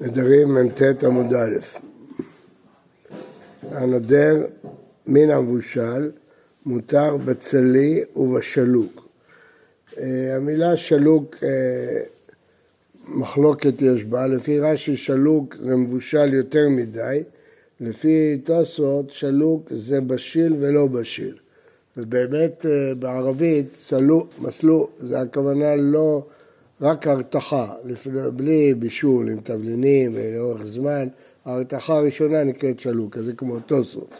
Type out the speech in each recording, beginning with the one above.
נדרים מ"ט עמוד א'. הנודר מן המבושל מותר בצלי ובשלוק. אה, המילה שלוק, אה, מחלוקת יש בה, לפי רש"י שלוק זה מבושל יותר מדי, לפי תוספות שלוק זה בשיל ולא בשיל. ובאמת אה, בערבית סלו, מסלו, זה הכוונה לא רק הרתחה, בלי בישול עם תבלינים ולאורך זמן, ההרתחה הראשונה נקראת שלוק, אז זה כמו תוספות.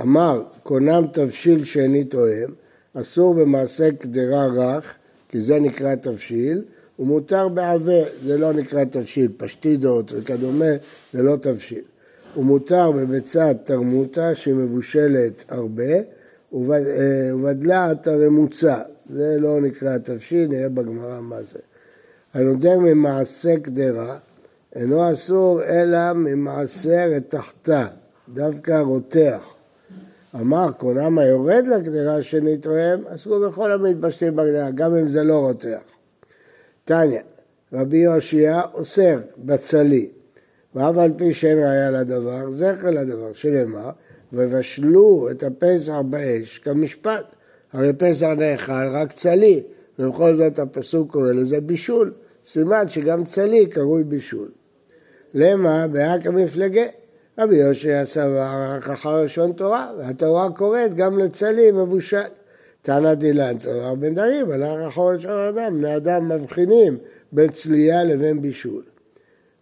אמר, קונם תבשיל שאיני תואם, אסור במעשה קדרה רך, כי זה נקרא תבשיל, ומותר בעבה, זה לא נקרא תבשיל, פשטידות וכדומה, זה לא תבשיל. ומותר בביצת תרמוטה שהיא מבושלת הרבה, ובדלעת הרמוצה, זה לא נקרא תבשיל, נראה בגמרא מה זה. הנודר ממעשה קדרה אינו אסור אלא ממעשה רתחתה, דווקא רותח. אמר, קונם היורד לקדרה שנתרועם, אסור בכל המתבשלים בגדרה, גם אם זה לא רותח. תניא, רבי יאשיה אוסר בצלי, ואף על פי שאין ראיה לדבר, זכר לדבר, שנאמר, ובשלו את הפסח באש כמשפט. הרי פסח נאכל רק צלי, ובכל זאת הפסוק קורא לזה בישול. סימן שגם צלי קרוי בישול. למה? בהק המפלגה. רבי יושע סבר אחר לשון תורה, והתורה קוראת גם לצלי מבושל. תנא דילן צבר בן דרים, הלך אחר לשון אדם, בני אדם מבחינים בין צלייה לבין בישול.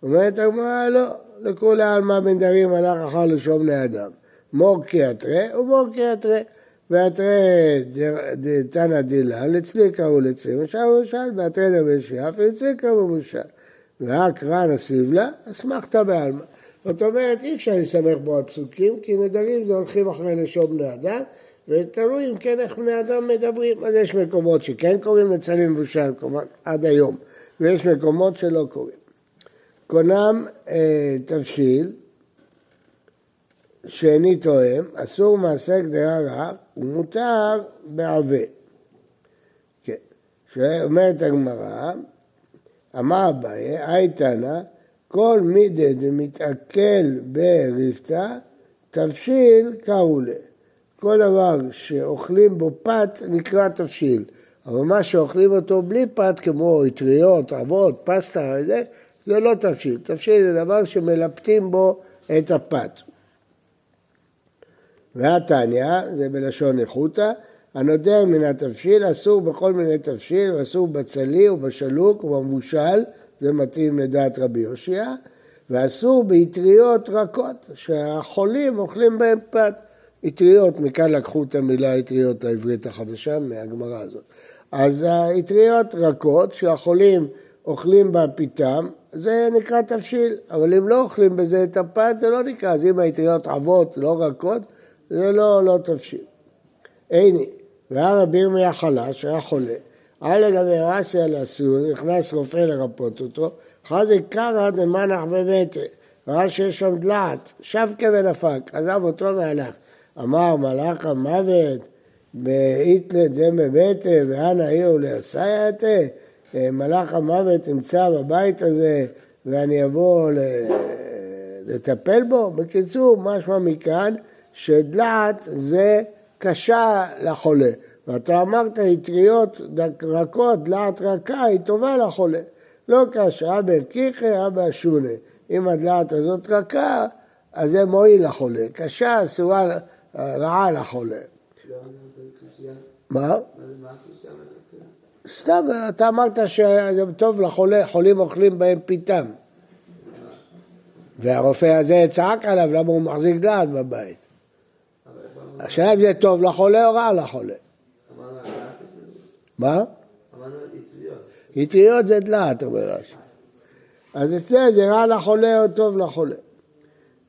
אומרת הגמרא, לא, לכולי עלמא בן דרים הלך אחר לשון בני אדם. מור כי אתרה ומור כי אתרה. ואתרי דתנא דילן, אצלי קראו לצי משל ומשל, ואתרי דבשיאף, ואצלי קראו משל. ורק רן הסיבלה, אסמכתא בעלמא. זאת אומרת, אי אפשר להסתמך בו על פסוקים, כי נדרים זה הולכים אחרי לשון בני אדם, ותלוי אם כן איך בני אדם מדברים. אז יש מקומות שכן קוראים לצלים מבושל, עד היום, ויש מקומות שלא קוראים. קונם אה, תבשיל, שאיני תואם, אסור מעשה גדרה רע, ומותר בעבה. כן. שאומרת הגמרא, אמר אביי, היי תנא, כל מידי דמתעכל ברבתא, תבשיל קראו לה. כל דבר שאוכלים בו פת נקרא תבשיל, אבל מה שאוכלים אותו בלי פת, כמו אטריות, אבות, פסטה, זה, זה לא תבשיל. תבשיל זה דבר שמלפטים בו את הפת. והתניא, זה בלשון איכותא, הנודר מן התבשיל אסור בכל מיני תבשיל, אסור בצלי ובשלוק ובמבושל, זה מתאים לדעת רבי יושיע, ואסור באטריות רכות, שהחולים אוכלים בהן פת. אטריות, מכאן לקחו את המילה אטריות העברית החדשה מהגמרא הזאת. אז האטריות רכות, שהחולים אוכלים בה פיתם, זה נקרא תבשיל, אבל אם לא אוכלים בזה את הפת, זה לא נקרא, אז אם האטריות עבות, לא רכות, זה לא, לא תבשיל. איני, והיה רבי ירמיה חלש, היה חולה, היה לגבי רסי על הסור, נכנס רופא לרפות אותו, חזי קרא דמנח בבטן, ראה שיש שם דלעת, שבקה ונפק, עזב אותו והלך. אמר מלאך המוות, באיתלה דמה בטה, ואנא עיר לעשייתה, מלאך המוות נמצא בבית הזה, ואני אבוא לטפל בו? בקיצור, משמע מכאן שדלעת זה קשה לחולה. ואתה אמרת אטריות רכות, דלעת רכה, היא טובה לחולה. לא קשה, אבא קיחי, אבא שונה. אם הדלעת הזאת רכה, אז זה מועיל לחולה. קשה, אסורה רעה לחולה. מה? סתם, אתה אמרת שזה טוב לחולה, חולים אוכלים בהם פיתם. והרופא הזה צעק עליו למה הוא מחזיק דעת בבית. השאלה אם זה טוב לחולה או רע לחולה. מה? אטריות זה דלעת, אומר רש"י. אז אצלם זה רע לחולה או טוב לחולה.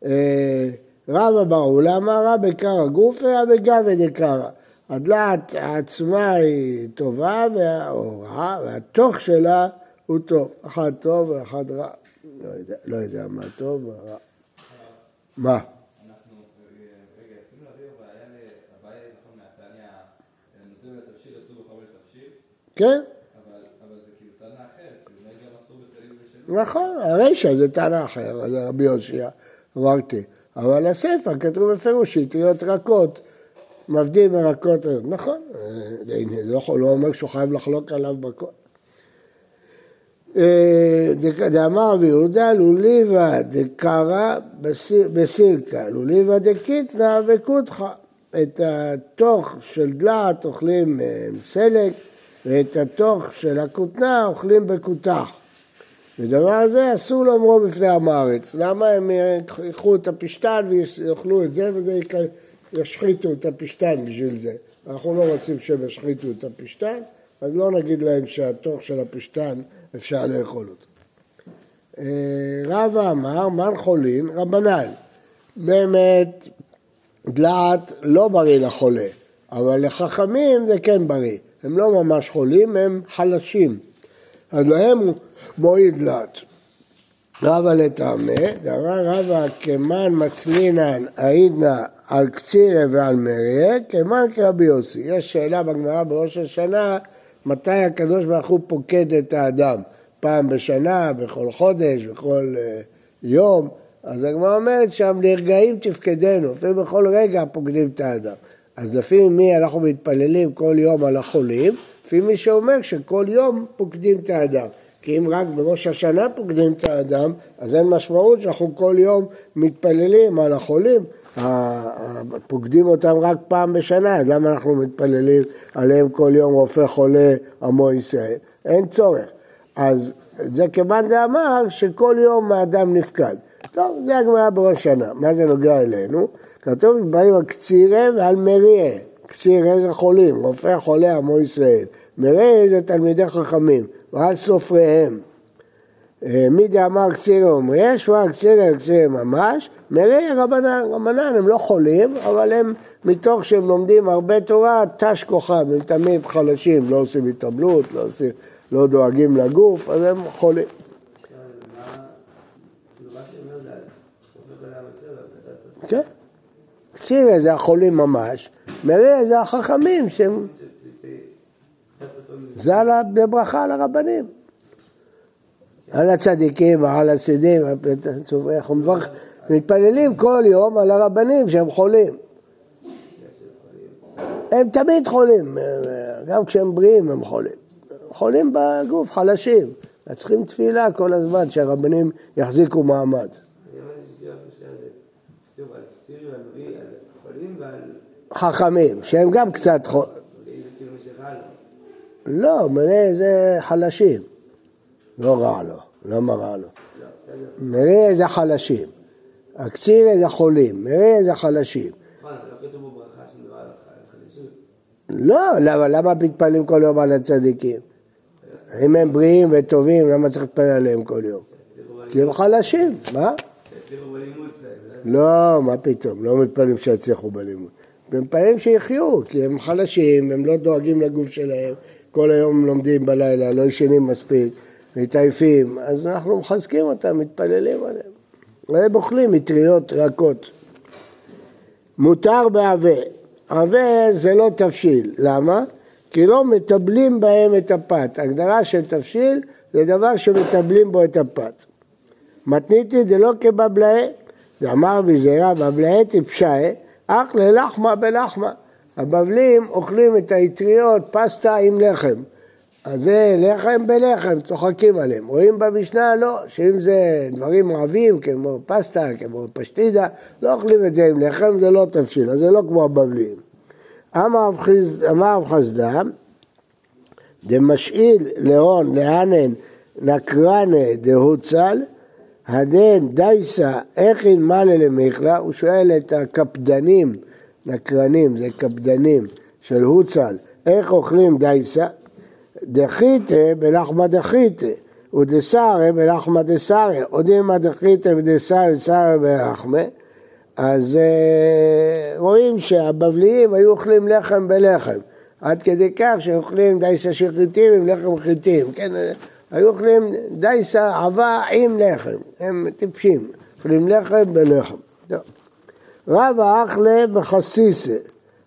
אה, רבא ברור, למה רע בקרא גופי, רע בגבי דקרא. הדלעת עצמה היא טובה או רעה, והתוך שלה הוא טוב. אחד טוב ואחד רע. לא יודע, לא יודע מה טוב ורע. מה? כן. אבל זה כאילו טענה אחרת, כאילו אולי גם אסור בצלים ובשלום. נכון, הרישא זה טענה אחר, זה רבי יוסי, אמרתי. אבל הספר כתוב בפירוש שאטריות רכות מבדיל מרכות, נכון, לא, לא אומר שהוא חייב לחלוק עליו בכל. אה, דאמר רבי יהודה לוליבה דקרא בסילקה, לוליבה דקיתנא וקותחה. את התוך של דלעת אוכלים אה, סלק ואת התוך של הכותנה אוכלים בכותח. ודבר הזה אסור לאמרו בפני עם הארץ. למה הם ייקחו את הפשתן ויאכלו את זה וזה ישחיתו את הפשתן בשביל זה. אנחנו לא רוצים שהם ישחיתו את הפשתן, אז לא נגיד להם שהתוך של הפשתן אפשר לאכול אותו. אה, רבא אמר, מן חולין? רבנן. באמת, דלעת לא בריא לחולה, אבל לחכמים זה כן בריא. הם לא ממש חולים, הם חלשים. אז להם הוא מועיל דלעת. רבא לטעמה, דרא רבא כמן מצלינן העידנא על קצירה ועל מריה, כמן כרבי יוסי. יש שאלה בגמרא בראש השנה, מתי הקדוש ברוך הוא פוקד את האדם? פעם בשנה, בכל חודש, בכל uh, יום. אז הגמרא אומרת שם, לרגעים תפקדנו, אפילו בכל רגע פוקדים את האדם. אז לפי מי אנחנו מתפללים כל יום על החולים? לפי מי שאומר שכל יום פוקדים את האדם. כי אם רק בראש השנה פוקדים את האדם, אז אין משמעות שאנחנו כל יום מתפללים על החולים. פוקדים אותם רק פעם בשנה, אז למה אנחנו מתפללים עליהם כל יום רופא חולה עמו ישראל? אין צורך. אז זה כיוון דאמר שכל יום האדם נפקד. טוב, זה הגמרא בראש שנה. מה זה נוגע אלינו? כתוב באים על קצירה ועל מריה. קצירה זה חולים, רופא חולה עמו ישראל. מריה זה תלמידי חכמים. ועל סופריהם. אה, מי דאמר קצירי אומרי, שואה קצירי קצירי ממש, מרי רבנן, רבנן הם לא חולים, אבל הם מתוך שהם לומדים הרבה תורה, תש כוחם, הם תמיד חלשים, לא עושים התאבלות, לא, עושים, לא דואגים לגוף, אז הם חולים. כן, קצירי זה החולים ממש, מרי זה החכמים שהם... זה על הברכה על הרבנים. על הצדיקים ועל הסידים, אנחנו מתפללים כל יום על הרבנים שהם חולים. הם תמיד חולים, גם כשהם בריאים הם חולים. חולים בגוף, חלשים. צריכים תפילה כל הזמן שהרבנים יחזיקו מעמד. חכמים, שהם גם קצת. לא, מראה זה חלשים. לא רע לו, למה רע לו? מראה זה חלשים. הקציר זה חולים, מראה זה חלשים. לא, למה, למה מתפללים כל יום על הצדיקים? אם הם בריאים וטובים, למה צריך להתפלל עליהם כל יום? כי הם חלשים, מה? לא, מה פתאום, לא מתפללים שיצליחו בלימוד. הם מתפללים שיחיו, כי הם חלשים, הם לא דואגים לגוף שלהם, כל היום לומדים בלילה, לא ישנים מספיק, מתעייפים, אז אנחנו מחזקים אותם, מתפללים עליהם. והם אוכלים מטריות רכות. מותר בעווה. עווה זה לא תבשיל. למה? כי לא מטבלים בהם את הפת. הגדרה של תבשיל זה דבר שמטבלים בו את הפת. מתניתי דלא כבבלאה, ואמר בזהירה בבלאה טיפשאה, אך ללחמה בלחמה. הבבלים אוכלים את האטריות פסטה עם לחם. אז זה לחם בלחם, צוחקים עליהם. רואים במשנה, לא, שאם זה דברים רבים, כמו פסטה, כמו פשטידה, לא אוכלים את זה עם לחם, זה לא תבשיל, אז זה לא כמו הבבלים. אמר רב חסדה, דמשאיל להון להנן נקרנה דהוצל, הדן דייסה איכין מלא למיכלה, הוא שואל את הקפדנים נקרנים, זה קפדנים של הוצל, איך אוכלים דייסה? דחיתה בלחמה דחיתה, ודסארה בלחמה דסארה, עודימה דחיתה ודסארה דסארה בלחמה, אז uh, רואים שהבבליים היו אוכלים לחם בלחם, עד כדי כך שאוכלים דייסה של חיטים עם לחם חיטים, כן? היו אוכלים דייסה עבה עם לחם, הם טיפשים, אוכלים לחם בלחם. רבא אחלה בחסיסה,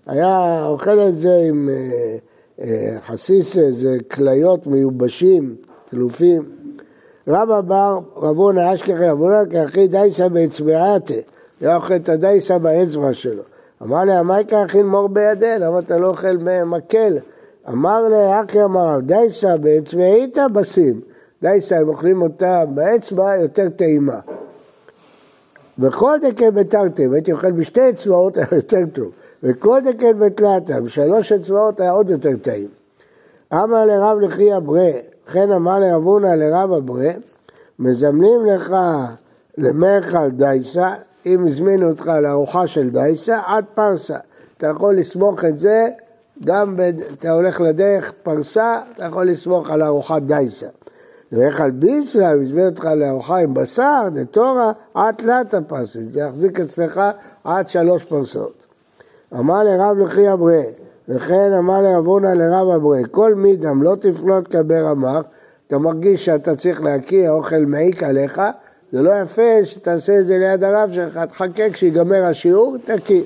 היה אוכל את זה עם אה, אה, חסיסה, זה כליות מיובשים, תלופים. רבא בר רבונה אשכחי רבונה כאחי דייסה באצבעתה, היה אוכל את הדייסה באצבע שלו. אמר לי, המייקה הכין מור בידי, למה אתה לא אוכל מקל? אמר לי, אחי אמר, דייסה באצבעיתא בסים. דייסה, הם אוכלים אותה באצבע, יותר טעימה. וכל דקן בתרתם, הייתי אוכל בשתי אצבעות, היה יותר טוב. וכל דקן בתלתה, בשלוש אצבעות היה עוד יותר טעים. אמר לרב לחי אברה, וכן אמר לרב הונא לרב אברה, מזמנים לך למרחל דייסה, אם הזמינו אותך לארוחה של דייסה, עד פרסה. אתה יכול לסמוך את זה, גם. אתה הולך לדרך פרסה, אתה יכול לסמוך על ארוחת דייסה. ואיך על בישרא, אם הזמין אותך לארוחה עם בשר, דתורה, עד תלת הפרסית, זה יחזיק אצלך עד שלוש פרסות. אמר לרב לכי אברה, וכן אמר לרב הונא לרב אברה, כל מידם לא תפלוט כבר אמר, אתה מרגיש שאתה צריך להקיא, האוכל מעיק עליך, זה לא יפה שתעשה את זה ליד הרב שלך, תחכה כשיגמר השיעור, תקיא.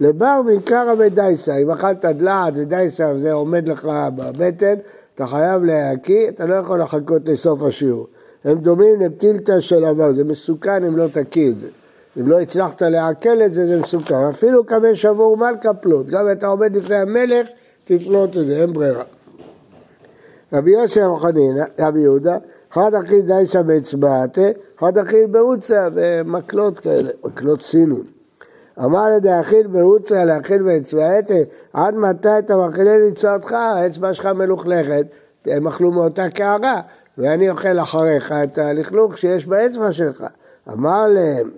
לבר מעיקרא ודייסה, אם אכלת דלעת ודייסה וזה עומד לך בבטן, אתה חייב להקיא, אתה לא יכול לחכות לסוף השיעור. הם דומים לפתילתא של עבר, זה מסוכן אם לא תקיא את זה. אם לא הצלחת לעכל את זה, זה מסוכן. אפילו קמא שבור מלכה פלוט, גם אם אתה עומד לפני המלך, תפלוט את זה, אין ברירה. רבי יוסף חנינא, רבי יהודה, חד אכיל דייסה באצבעתה, חד אכיל בעוצה, ומקלות כאלה, מקלות סינים. אמר לדאכיל בעוצה להכיל באצבעתה, עד מתי אתה מאכילי לצעותך, האצבע שלך מלוכלכת, הם אכלו מאותה קערה, ואני אוכל אחריך את הלכלוך שיש באצבע שלך. אמר להם,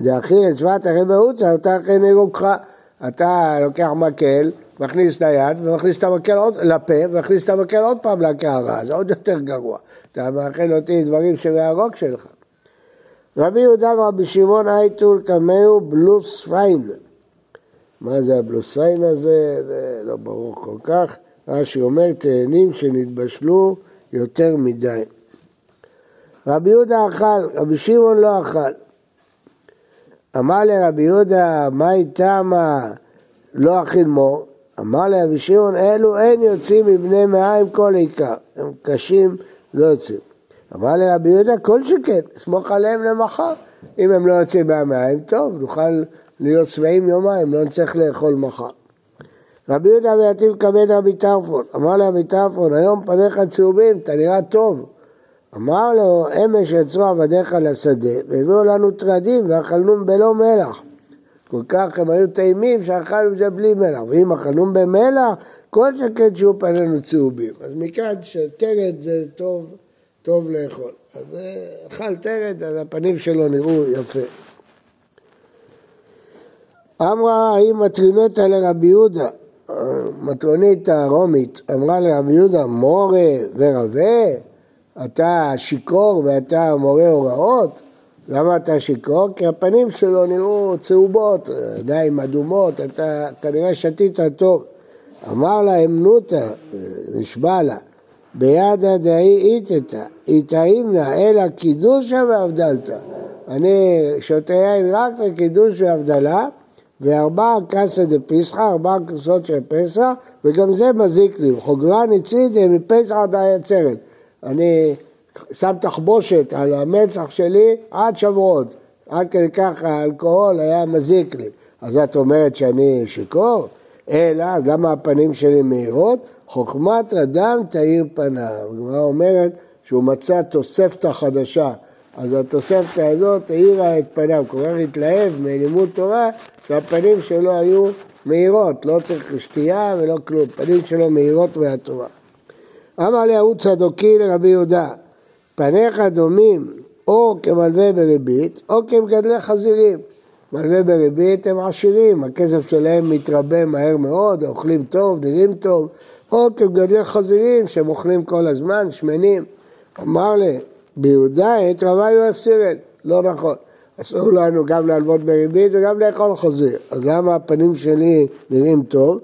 דאכיל אצבעת אחי בעוצה, אתה אחי נרוקך. אתה לוקח מקל, מכניס את היד ומכניס את המקל עוד לפה ומכניס את המקל עוד פעם לקערה, זה עוד יותר גרוע. אתה מאכל אותי דברים שבהרוק שלך. רבי יהודה ורבי שמעון אייטול קמאו בלוס פיין. מה זה הבלוס פיין הזה? זה לא ברור כל כך. רש"י אומר תאנים שנתבשלו יותר מדי. רבי יהודה אכל, רבי שמעון לא אכל. אמר לרבי יהודה, מה איתמה לא אכיל מור? אמר לרבי שמעון, אלו אין יוצאים מבני מעיים כל עיקר, הם קשים, לא יוצאים. אמר לרבי יהודה, כל שכן, סמוך עליהם למחר. אם הם לא יוצאים מהמים, טוב, נוכל להיות שבעים יומיים, לא נצטרך לאכול מחר. רבי יהודה ויתיב כבד רבי טרפון, אמר לרבי טרפון, היום פניך צהובים, אתה נראה טוב. אמר לו, אמש יצאו עבדיך לשדה, והביאו לנו טרדים ואכלנו בלא מלח. כל כך הם היו טעימים שאכלנו את זה בלי מלח, ואם אכלנו במלח, כל שכן שיהיו פנינו צהובים. אז מכאן שטרד זה טוב, טוב לאכול. אז אה, אכל טרד, אז הפנים שלו נראו יפה. אמרה האם מטרינתה לרבי יהודה, מטרונית הרומית, אמרה לרבי יהודה מורה ורבה, אתה שיכור ואתה מורה הוראות? למה אתה שיכור? כי הפנים שלו נראו צהובות, עיניים אדומות, אתה כנראה שתית טוב. אמר לה אמנותא, נשבע לה, בידא דאי איתתא, איתאימנא, אלא קידושה והבדלתא. אני שותה יין רק לקידוש והבדלה, וארבע קסא דפיסחא, ארבע כוסות של פסח, וגם זה מזיק לי. חוגרה ניצידי מפסח עד העצרת. אני שם תחבושת על המצח שלי עד שבועות. עד כדי כך האלכוהול היה מזיק לי. אז את אומרת שאני שיכור? אלא גם הפנים שלי מהירות, חוכמת אדם תאיר פניו. הגמרא אומרת שהוא מצא תוספתא חדשה. אז התוספתא הזאת האירה את פניו, כל כך התלהב מלימוד תורה, שהפנים שלו היו מהירות, לא צריך שתייה ולא כלום, פנים שלו מהירות מהתורה. אמר להוא צדוקי לרבי יהודה, פניך דומים או כמלווה בריבית או כמגדלי חזירים. מלווה בריבית הם עשירים, הכסף שלהם מתרבה מהר מאוד, אוכלים טוב, נראים טוב, או כמגדלי חזירים שהם אוכלים כל הזמן, שמנים. אמר לי, ביהודה את רבי יואסירן, לא נכון. אסור לנו גם להלוות בריבית וגם לאכול חזיר. אז למה הפנים שלי נראים טוב?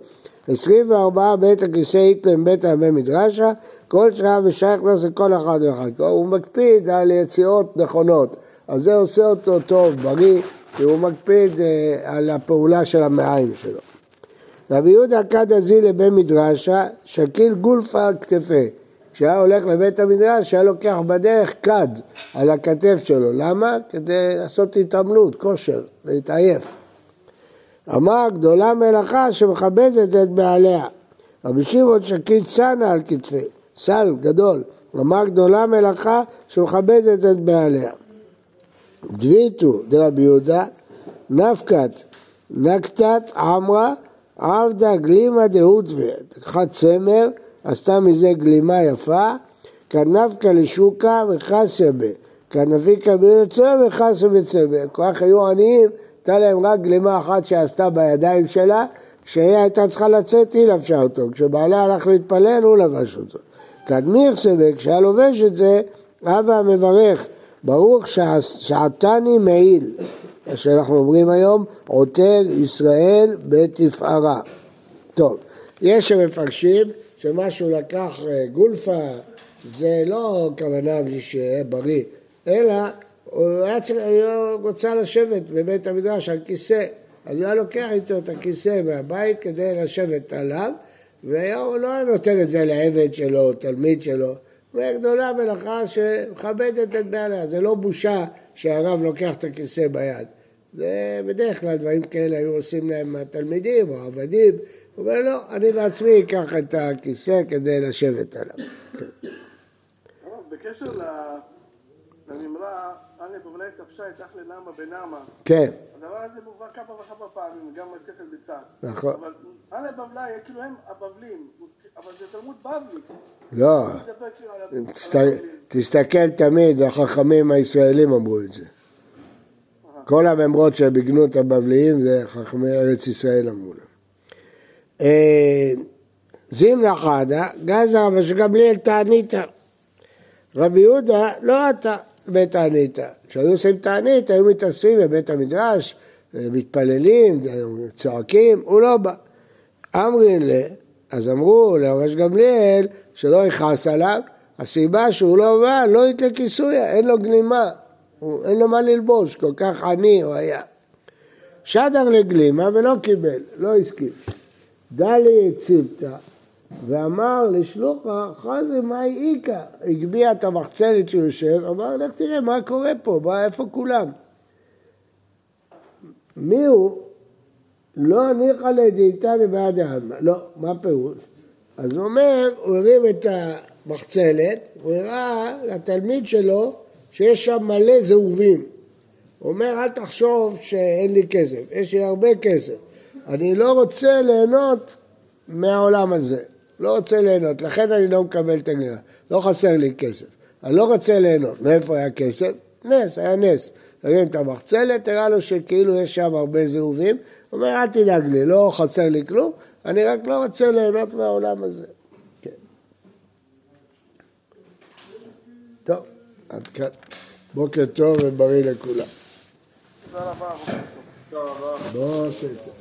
24 בית הכיסא איתלם בית הרבה מדרשה, כל שעה ושייך זה כל אחד ואחד. הוא מקפיד על יציאות נכונות, אז זה עושה אותו טוב, בריא, כי הוא מקפיד אה, על הפעולה של המעיים שלו. רבי יהודה קד הזי לבן מדרשה, שקיל גולפה על כתפי. כשהיה הולך לבית המדרש, היה לוקח בדרך כד על הכתף שלו. למה? כדי לעשות התעמלות, כושר, להתעייף. אמר גדולה מלאכה שמכבדת את בעליה. רבי שמעון שקיד סנה על כתפי, סל גדול. אמר גדולה מלאכה שמכבדת את בעליה. דביתו דרבי יהודה, נפקת נקתת עמרה עבדה גלימה דהודווה, לקחה צמר, עשתה מזה גלימה יפה, כנפקא לשוקה וחסה בה, כנפיקה ביוצא וחסה בצמר. כך היו עניים, הייתה להם רק גלימה אחת שעשתה בידיים שלה, כשהיא הייתה צריכה לצאת היא לבשה אותו, כשבעלה הלך להתפלל הוא לבש אותו. כדמיר סבק, כשהיה לובש את זה, אבא מברך, ברוך שעתני מעיל. מה שאנחנו אומרים היום, עוטר ישראל בתפארה. טוב, יש שמפרשים שמה שהוא לקח אה, גולפה זה לא כוונה בשביל שיהיה בריא, אלא הוא היה רוצה לשבת בבית המדרש על כיסא, אז הוא היה לוקח איתו את הכיסא מהבית כדי לשבת עליו, והוא לא היה נותן את זה לעבד שלו, תלמיד שלו. וגדולה מלאכה שמכבדת את בעליה, זה לא בושה שהרב לוקח את הכיסא ביד. זה בדרך כלל דברים כאלה היו עושים להם התלמידים או עבדים. הוא אומר, לא, אני בעצמי אקח את הכיסא כדי לשבת עליו. כן. בקשר לנמרה, אנא בבלי תפשי תח לנעמה בנעמה. כן. הדבר הזה מובא כמה וכמה פעמים, גם מסכת ביצה. נכון. אבל אנא בבלי, כאילו הם הבבלים, אבל זה תלמוד בבלי. לא, כאילו תסתכל תמיד, החכמים הישראלים אמרו את זה. כל הממרות של בגנות הבבליים זה חכמי ארץ ישראל אמרו להם. אה, זימנה חדה, גזה רבי שגמליאל תענית. רבי יהודה לא עתה בית תענית. כשהיו עושים תענית היו מתאספים בבית המדרש, אה, מתפללים, צועקים, הוא לא בא. אמרין ל... אז אמרו לרבי גמליאל שלא יכעס עליו, הסיבה שהוא לא בא, לא יתלה כיסויה, אין לו גלימה. אין לו מה ללבוש, כל כך עני הוא היה. שדר לגלימה ולא קיבל, לא הסכים. דלי ציפתא ואמר לשלוחה, חזי מאי איכא, הגביה את המחצלת שהוא יושב, אמר לך תראה מה קורה פה, בא, איפה כולם? מי הוא? לא ניחא לדעיתני בעד העלמא, לא, מה פירוש? אז הוא אומר, הוא הרים את המחצלת, הוא הראה לתלמיד שלו שיש שם מלא זהובים. הוא אומר, אל תחשוב שאין לי כסף, יש לי הרבה כסף. אני לא רוצה ליהנות מהעולם הזה, לא רוצה ליהנות, לכן אני לא מקבל את הגניבה. לא חסר לי כסף. אני לא רוצה ליהנות. מאיפה היה כסף? נס, היה נס. תרים את המחצלת, הראה לו שכאילו יש שם הרבה זהובים. הוא אומר, אל תדאג לי, לא חסר לי כלום, אני רק לא רוצה ליהנות מהעולם הזה. כן. טוב. עד כאן. בוקר טוב ובריא לכולם. תודה רבה. בוקר טוב.